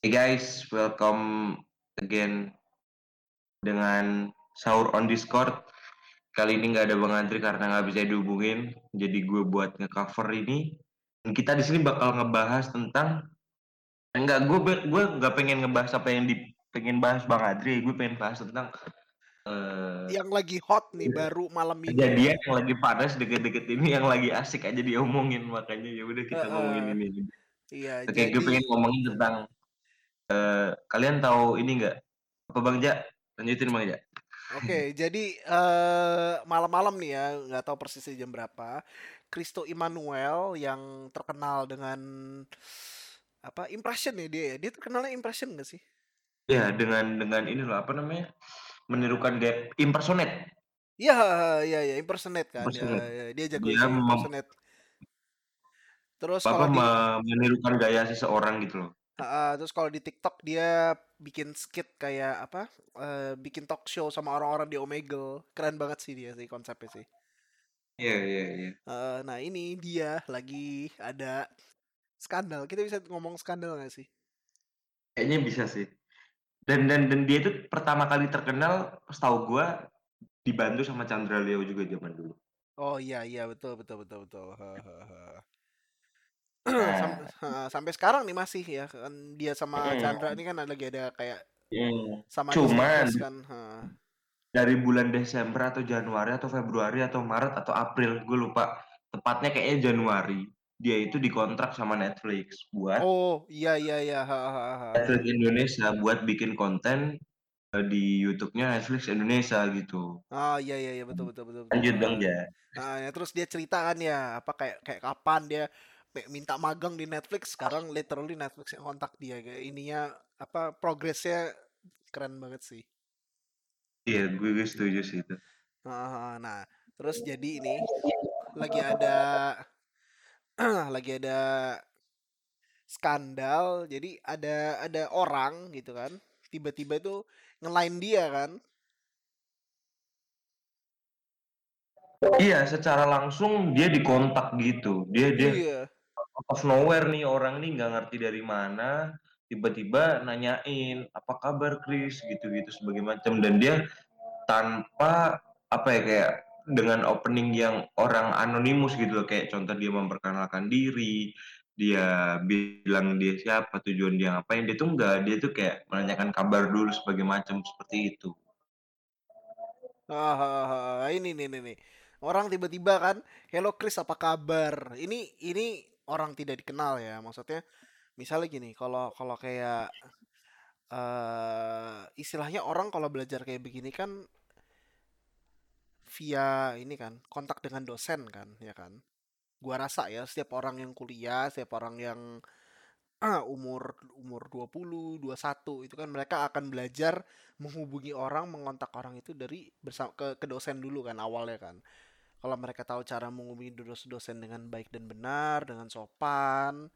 Hey guys, welcome again dengan sahur on Discord. Kali ini nggak ada Bang Andri karena nggak bisa dihubungin, jadi gue buat nge-cover ini. Dan kita di sini bakal ngebahas tentang enggak gue gue nggak pengen ngebahas apa yang di pengen bahas Bang Andri, gue pengen bahas tentang uh, yang lagi hot nih baru malam ini. Kejadian yang lagi panas deket-deket ini yang lagi asik aja diomongin makanya ya udah kita Uh, ngomongin ini. Iya, Oke, jadi gue pengen ngomongin tentang uh, kalian tahu ini nggak? Apa Bang Ja? Lanjutin Bang Ja. Oke, jadi uh, malam-malam nih ya, nggak tahu persisnya jam berapa. Cristo Emmanuel yang terkenal dengan apa impression ya dia ya. Dia terkenalnya impression gak sih? Ya, dengan dengan ini loh apa namanya? Menirukan gap impersonate. Iya, iya, iya, impersonate kan. Impersonate. Ya, dia jago Dia impersonate. Terus apa kalau di menirukan gaya seseorang gitu loh. Uh, terus kalau di TikTok dia bikin skit kayak apa? Uh, bikin talk show sama orang-orang di Omegle. Keren banget sih dia sih konsepnya sih. Iya, iya, iya. Nah, ini dia lagi ada skandal. Kita bisa ngomong skandal gak sih? Kayaknya bisa sih. Dan dan dan dia itu pertama kali terkenal, setahu gua dibantu sama Chandra Leo juga zaman dulu. Oh iya iya betul betul betul betul. Sam sampai sekarang nih masih ya kan dia sama Hmm. Chandra ini kan lagi ada kayak Hmm. sama Cuman kan. dari bulan Desember atau Januari atau Februari atau Maret atau April, gue lupa. Tepatnya kayaknya Januari. Dia itu dikontrak sama Netflix buat Oh iya iya iya. Ha, ha, ha. Netflix Indonesia buat bikin konten eh, di YouTube-nya Netflix Indonesia gitu. Oh iya iya iya betul betul betul. betul. Lanjut dong ya. Nah, ya terus dia cerita kan ya apa kayak kayak kapan dia minta magang di Netflix sekarang literally Netflix yang kontak dia kayak ininya apa progresnya keren banget sih. Iya, gue, gue setuju sih itu. Nah, nah, terus jadi ini lagi ada lagi ada skandal. Jadi ada ada orang gitu kan, tiba-tiba itu ngelain dia kan. Iya, secara langsung dia dikontak gitu. Dia dia Iya. Of nowhere nih orang nih nggak ngerti dari mana, tiba-tiba nanyain apa kabar Chris gitu-gitu sebagai macam dan dia tanpa apa ya kayak dengan opening yang orang anonimus gitu loh kayak contoh dia memperkenalkan diri, dia bilang dia siapa, tujuan dia ngapain, dia tuh enggak, dia tuh kayak menanyakan kabar dulu sebagai macam seperti itu. Ah, ini nih nih nih. Orang tiba-tiba kan, "Hello Chris, apa kabar?" Ini ini orang tidak dikenal ya. Maksudnya misalnya gini, kalau kalau kayak uh, istilahnya orang kalau belajar kayak begini kan via ini kan kontak dengan dosen kan ya kan gua rasa ya setiap orang yang kuliah setiap orang yang ah, umur umur 20 21 itu kan mereka akan belajar menghubungi orang mengontak orang itu dari bersama ke, ke dosen dulu kan awalnya kan kalau mereka tahu cara menghubungi dosen dengan baik dan benar dengan sopan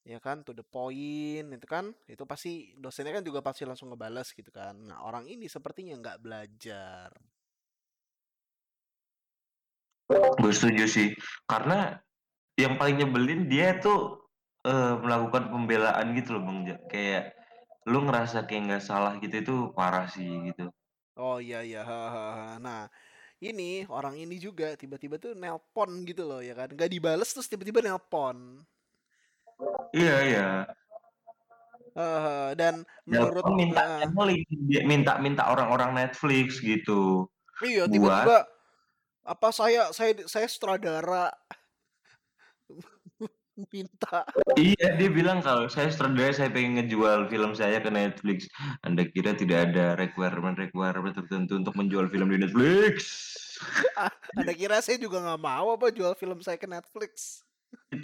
ya kan to the point itu kan itu pasti dosennya kan juga pasti langsung ngebales gitu kan nah orang ini sepertinya nggak belajar Gue setuju sih, karena yang paling nyebelin dia tuh uh, melakukan pembelaan gitu loh Bang. Kayak lu ngerasa kayak nggak salah gitu itu parah sih gitu. Oh iya iya. Nah, ini orang ini juga tiba-tiba tuh nelpon gitu loh ya kan. Gak dibales terus tiba-tiba nelpon. Iya iya. Uh, dan menurut Nelpon minta uh, dia minta minta orang-orang Netflix gitu. Iya tiba-tiba apa saya saya saya sutradara minta Iya, dia bilang kalau saya sutradara saya pengen ngejual film saya ke Netflix. Anda kira tidak ada requirement-requirement tertentu untuk menjual film di Netflix? Anda kira saya juga nggak mau apa jual film saya ke Netflix?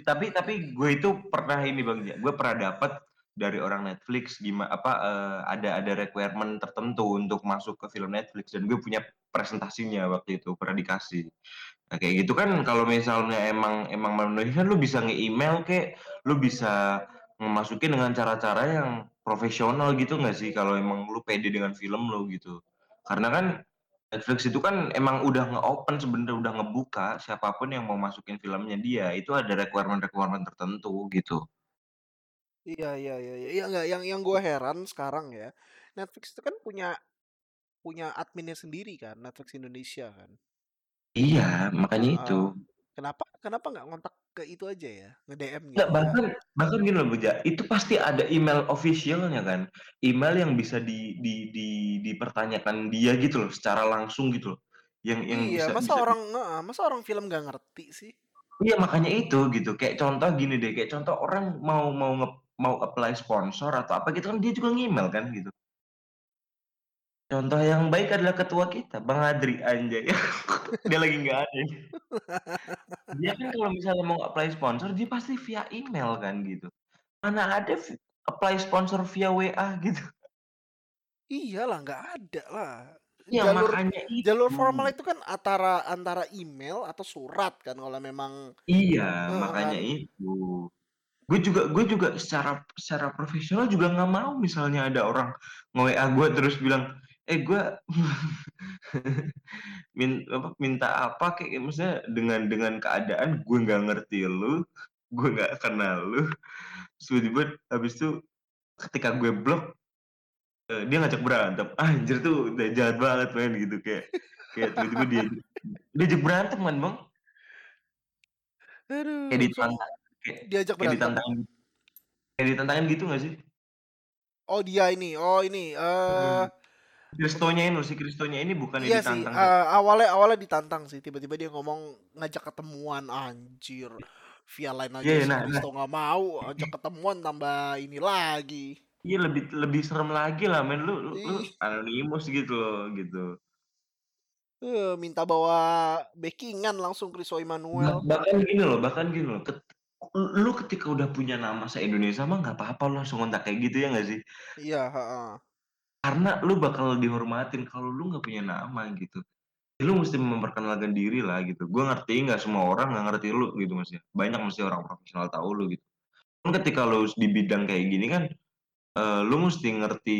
tapi tapi gue itu pernah ini bang, gue pernah dapat dari orang Netflix gimana apa uh, ada ada requirement tertentu untuk masuk ke film Netflix dan gue punya presentasinya waktu itu pernah dikasih. Nah, kayak gitu kan kalau misalnya emang emang memenuhi kan lu bisa nge-email kayak lu bisa memasukin dengan cara-cara yang profesional gitu nggak sih kalau emang lu pede dengan film lu gitu. Karena kan Netflix itu kan emang udah nge-open sebenarnya udah ngebuka siapa pun yang mau masukin filmnya dia itu ada requirement-requirement tertentu gitu. Iya iya iya iya iya nggak yang yang gue heran sekarang ya Netflix itu kan punya punya adminnya sendiri kan Netflix Indonesia kan. Iya, makanya itu. Heeh. Kenapa kenapa nggak ngontak ke itu aja ya nge-DM Nggak gitu bahkan bahkan gini loh Buja, itu pasti ada email official-nya kan, email yang bisa di di di dipertanyakan dia gitu loh secara langsung gitu loh, yang yang Iya bisa masa bisa orang heeh, masa orang film nggak ngerti sih? Iya makanya itu gitu, kayak contoh gini deh, kayak contoh orang mau mau nge mau apply sponsor atau apa gitu kan dia juga nge-email kan gitu. Contoh yang baik adalah ketua kita, Bang Adri, anjay. Dia lagi nggak ada. Dia kan kalau misalnya mau apply sponsor, dia pasti via email kan gitu. Mana ada apply sponsor via WA gitu. Iyalah nggak ada lah. Ya Jalur makanya jalur itu. formal itu kan antara antara email atau surat kan kalau memang Iya, heeh makanya kan. itu. Gue juga gue juga secara secara profesional juga nggak mau misalnya ada orang nge-WA gue terus bilang, "Eh gue min apa, minta apa," kayak maksudnya dengan dengan keadaan gue nggak ngerti lu, gue nggak kenal lu, tiba-tiba habis itu ketika gue blok, eee, dia ngajak berantem. Anjir tuh udah jahat banget men gitu, kayak kayak tiba-tiba dia diajak berantem kan, Bang. Kayak Aduh, so ditantang kayak diajak kayak berantem? ditantangin kayak ditantangin gitu nggak sih? Oh dia ini, oh ini, Mhm. eee, untuk Christo-nya ini si Christo-nya ini bukannya iya sih, ditantang sama eee, awalnya awalnya ditantang sih, tiba-tiba dia ngomong ngajak ketemuan, anjir. Via line iya aja si nah nah Christo nggak mau, ajak ketemuan tambah ini lagi. iya lebih lebih serem lagi lah men, lu lu lu anonimus gitu loh, gitu. eee, minta bawa backing-an langsung Christo Ba Emmanuel. bahkan gini loh bahkan gini loh, ket lu ketika udah punya nama se-Indonesia mah nggak apa-apa lu langsung ngontak kayak gitu, ya nggak sih? Iya, heeh. Karena lu bakal dihormatin, kalau lu nggak punya nama gitu, ya lu mesti memperkenalkan diri lah gitu. Gua ngerti nggak semua orang nggak ngerti lu gitu maksudnya, banyak mesti orang profesional tahu lu gitu. Kan ketika lu di bidang kayak gini kan, eee, lu musti ngerti,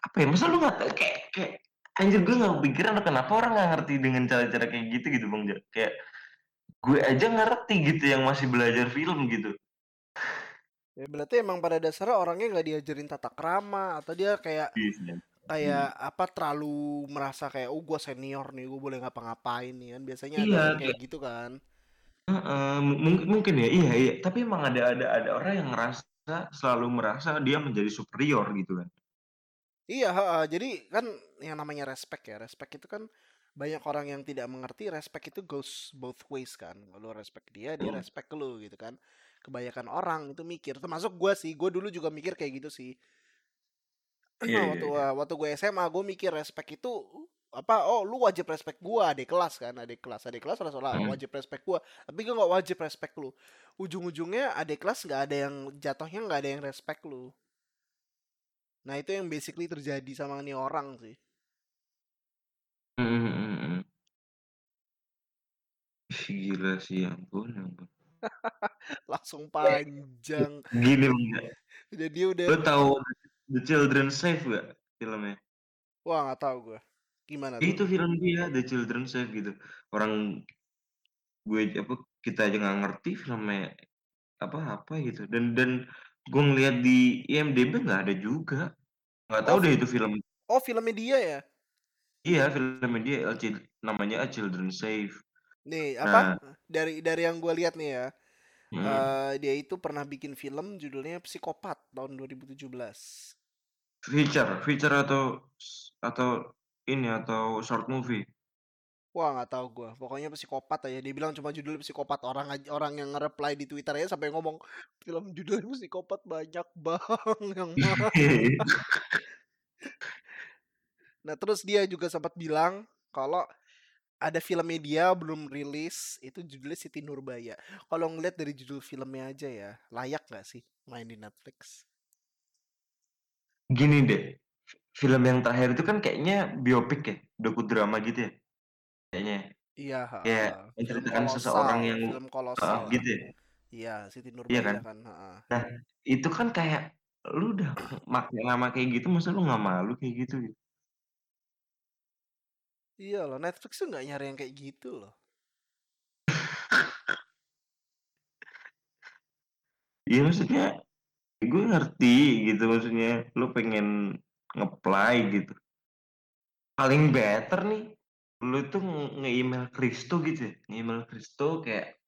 apa ya, masa lu nggak kayak kayak anjir gue nggak kepikiran kenapa orang nggak ngerti dengan cara-cara kayak gitu gitu Bang kayak gue aja ngerti gitu yang masih belajar film gitu. Ya berarti emang pada dasarnya orangnya nggak diajarin tata krama atau dia kayak Iya sih. kayak apa terlalu merasa kayak oh gue senior nih gue boleh ngapa-ngapain nih kan? Biasanya ada Iya, yang kayak gitu kan? Heeh, mu mungkin mungkin ya, iya iya, tapi emang ada ada ada orang yang ngerasa selalu merasa dia menjadi superior gitu kan. iya heeh. jadi kan yang namanya respect ya respect itu kan banyak orang yang tidak mengerti respect itu goes both ways kan. Lo respect dia dia respect lu gitu kan kebanyakan orang itu mikir termasuk gue sih gue dulu juga mikir kayak gitu sih Iya iya waktu iya. waktu gue SMA gue mikir respect itu apa oh lu wajib respect gue adik kelas kan adik kelas adik kelas salah salah Mhm. wajib respect gue tapi gue nggak wajib respect lu ujung-ujungnya adik kelas nggak ada yang jatuhnya nggak ada yang respect lu nah itu yang basically terjadi sama nih orang sih mhm. Ih, gila sih, ya ampun ya ampun. langsung Kayak panjang gini Bang jadi udah lu tahu The Children's Save nggak filmnya? wah nggak tahu gue gimana tuh Itu film dia, The Children's Save gitu. Orang gue apa, kita aja nggak ngerti filmnya apa apa gitu dan dan gue ngeliat di IMDb nggak ada juga. Nggak tahu oh deh fi- itu film oh filmnya dia ya iya filmnya dia, namanya A Children's Save. Nih apa Nah dari dari yang gue lihat nih ya mhm, eh dia itu pernah bikin film judulnya Psikopat tahun 2017 feature feature atau atau ini, atau short movie? Wah nggak tahu gua. Pokoknya psikopat aja. Dia bilang cuma judul psikopat. Orang orang yang nge-reply di Twitter aja sampai ngomong film judulnya psikopat banyak bang yang. Nah terus dia juga sempat bilang kalau ada filmnya dia belum rilis itu judulnya Siti Nurbaya. Kalau ngeliat dari judul filmnya aja ya layak nggak sih main di Netflix? Gini deh, film yang terakhir itu kan kayaknya biopik ya, dokudrama gitu ya, kayaknya ya? Iya, film menceritakan seseorang yang film kolosal lah. gitu ya? Iya, Siti Iya kan? Nurbaya kan. heeh. Nah, itu kan kayak lu udah make nama kayak gitu masa lu nggak malu kayak gitu gitu? Iya loh, Netflix tuh nggak nyari yang kayak gitu loh. Iya maksudnya gue ngerti gitu maksudnya lu pengen ngeplay gitu. Paling better nih lu tuh nge-email Kristo gitu ya nge-email Kristo kayak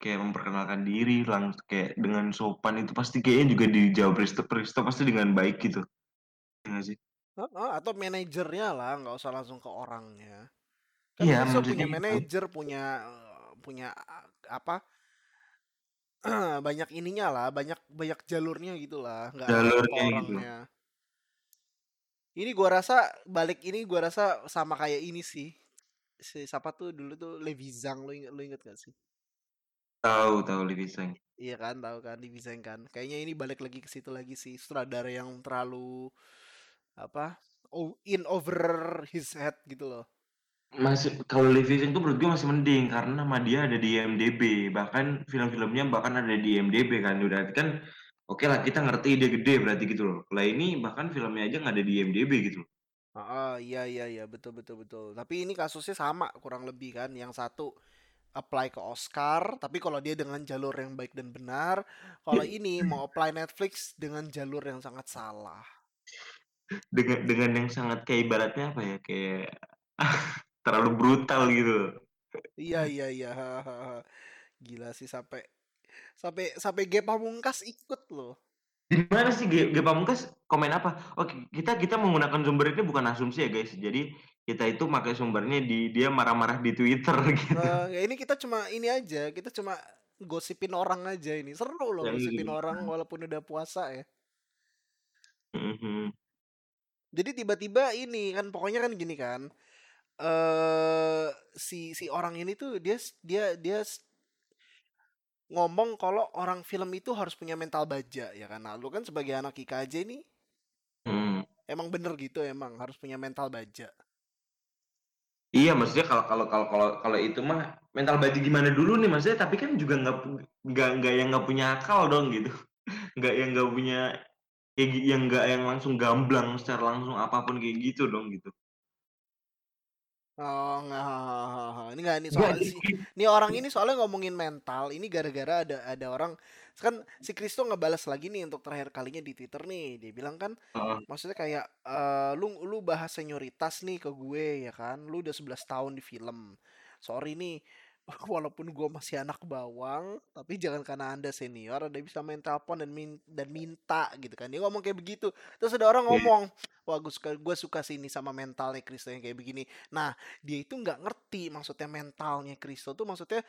kayak memperkenalkan diri langsung kayak dengan sopan itu pasti kayaknya juga dijawab Kristo Kristo pasti dengan baik gitu. Ya sih Heeh, atau manajernya lah nggak usah langsung ke orangnya. Kan iya maksudnya punya itu manajer punya punya apa banyak ininya lah banyak banyak jalurnya gitulah nggak ke jalurnya gitu. orangnya. Ini gua rasa balik ini gua rasa sama kayak ini sih. Si siapa tuh dulu tuh Levi Zhang lo inget lo inget gak sih? Tahu tahu lebih sayang iya kan tahu kan Levi Zhang kan. Kayaknya ini balik lagi ke situ lagi sih sutradara yang terlalu apa in over his head gitu loh masih kalau Levision tuh menurut gue masih mending karena nama dia ada di IMDb bahkan film-filmnya bahkan ada di IMDb kan udah kan oke lah kita ngerti dia gede berarti gitu loh lah ini bahkan filmnya aja nggak ada di IMDb gitu Ah, iya iya iya betul betul betul. Tapi ini kasusnya sama kurang lebih kan. Yang satu apply ke Oscar, tapi kalau dia dengan jalur yang baik dan benar, kalau ini mau apply Netflix dengan jalur yang sangat salah. Dengan dengan yang sangat kayak ibaratnya apa ya kayak terlalu brutal gitu Iya iya iya. Gila sih sampai sampai sampai Ge Pamungkas ikut loh. Di mana sih G, G Pamungkas komen apa? Oke, kita kita menggunakan sumber ini bukan asumsi ya guys. Jadi kita itu pakai sumbernya di dia marah-marah di Twitter gitu. Ya ini kita cuma ini aja, kita cuma gosipin orang aja ini. Seru loh Yang gosipin ini. orang walaupun udah puasa ya. Mhm. Jadi tiba-tiba ini kan pokoknya kan gini kan. eh si si orang ini tuh dia dia dia ngomong kalau orang film itu harus punya mental baja ya kan. Nah, lu kan sebagai anak IKJ nih Hmm. emang bener gitu emang harus punya mental baja. Iya, maksudnya kalau kalau kalau kalau kalau itu mah mental baju gimana dulu nih maksudnya tapi kan juga nggak nggak nggak yang nggak punya akal dong gitu. Nggak yang nggak punya kayak yang nggak yang langsung gamblang secara langsung apa pun kayak gitu dong gitu. Oh, nggak. Ini nggak ini Enggak, soal si ini orang ini soalnya ngomongin mental. Ini gara-gara ada ada orang kan si Kristo ngebalas lagi nih untuk terakhir kalinya di Twitter nih. Dia bilang kan Heeh. maksudnya kayak eh, lu lu bahas senioritas nih ke gue ya kan. Lu udah 11 tahun di film. Sorry nih walaupun gue masih anak bawang, tapi jangan karena anda senior anda bisa main telepon dan min- dan minta gitu kan. Dia ngomong kayak begitu. Terus ada orang Iya. ngomong, wah gue suka gue suka sini sama mentalnya Kristo yang kayak begini. Nah dia itu nggak ngerti maksudnya mentalnya Kristo tuh maksudnya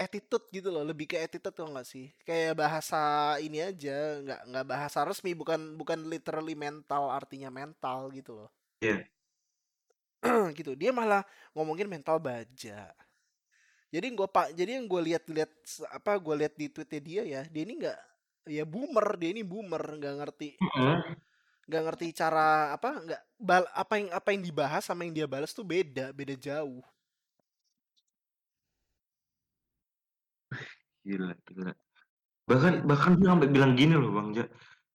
attitude gitu loh lebih ke attitude tuh nggak sih kayak bahasa ini aja nggak nggak bahasa resmi bukan bukan literally mental artinya mental gitu loh Iya. gitu dia malah ngomongin mental baja jadi gua pak jadi yang gue lihat-lihat apa gue lihat di tweetnya dia ya dia ini nggak ya boomer dia ini boomer nggak ngerti nggak ngerti cara apa nggak bal apa yang apa yang dibahas sama yang dia balas tuh beda beda jauh Gila, gila. Bahkan bahkan dia sampai bilang gini loh Bang Ja.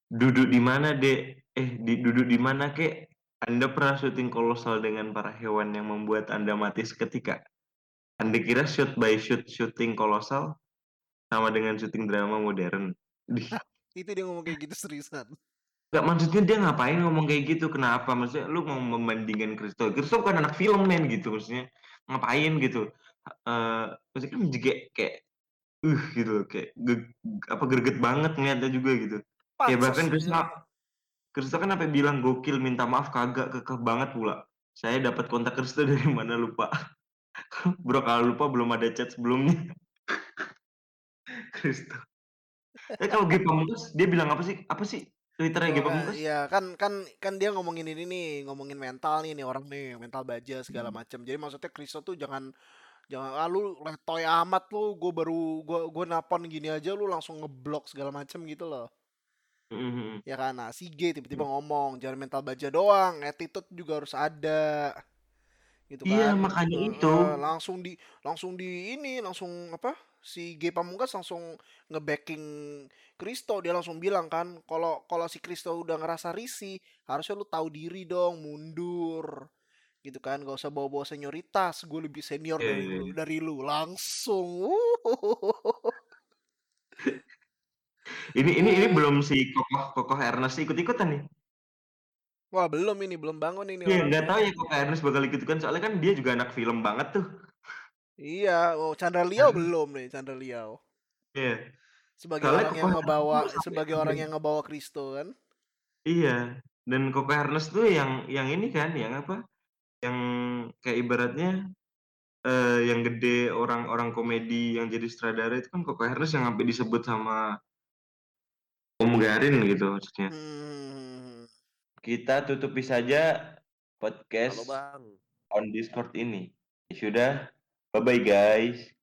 Duduk di mana, Dek? Eh, di duduk di mana, Kek? Anda pernah syuting kolosal dengan para hewan yang membuat Anda mati seketika? Anda kira shoot by shoot syuting kolosal sama dengan syuting drama modern? Itu dia ngomong kayak gitu seriusan Nggak, maksudnya dia ngapain ngomong kayak gitu? Kenapa? Maksudnya lu mau membandingkan Kristo. Kristo bukan anak film, men, gitu. Maksudnya ngapain gitu? Eh, maksudnya kan juga kayak uh gitu kayak ge- apa greget banget ngeliatnya juga gitu. Ya bahkan Kristo. Kristo kan sampai bilang gokil minta maaf kagak kekeh banget pula. Saya dapat kontak Kristo dari mana lupa. Bro kalau lupa belum ada chat sebelumnya. Kristo. Eh kalau G Pamungkas dia bilang apa sih? Apa sih Twitternya G eh, Pamungkas? iya kan kan kan dia ngomongin ini nih, ngomongin mental nih nih orang nih, mental baja segala Hmm. macam. Jadi maksudnya Kristo tuh jangan jangan ah lu letoy amat lu, gue baru gue gue napon gini aja lu langsung ngeblok segala macam gitu loh. Mhm. Ya kan, nah si G tiba-tiba ngomong jangan mental baja doang, attitude juga harus ada gitu Iya kan. makanya Eh, itu. langsung di langsung di ini langsung apa si G Pamungkas langsung nge-backing Kristo dia langsung bilang kan kalau kalau si Kristo udah ngerasa risih harusnya lu tahu diri dong mundur gitu kan gak usah bawa-bawa senioritas gue lebih senior Iya, dari iya, lu iya. dari lu langsung Ini ini ini belum si Kokoh Kokoh Ernest ikut-ikutan nih. Wah belum ini, belum bangun ini Iya, orang. nggak tahu ya Kokoh Ernest bakal ikut-ikutan soalnya kan dia juga anak film banget tuh. Iya, oh Chandra Liao belum nih, Chandra Liao. Iya. Sebagai Soalnya orang yang ngebawa, sebagai orang yang ngebawa Kristo kan. Iya, dan Kokoh Ernest tuh yang yang ini kan, yang apa, yang kayak ibaratnya, eee, yang gede orang-orang komedi yang jadi sutradara itu kan Kokoh Ernest yang sampai disebut sama Om Garin gitu maksudnya. Hmm. Kita tutupi saja Halo podcast Bang. on Discord ini. Sudah, bye-bye guys.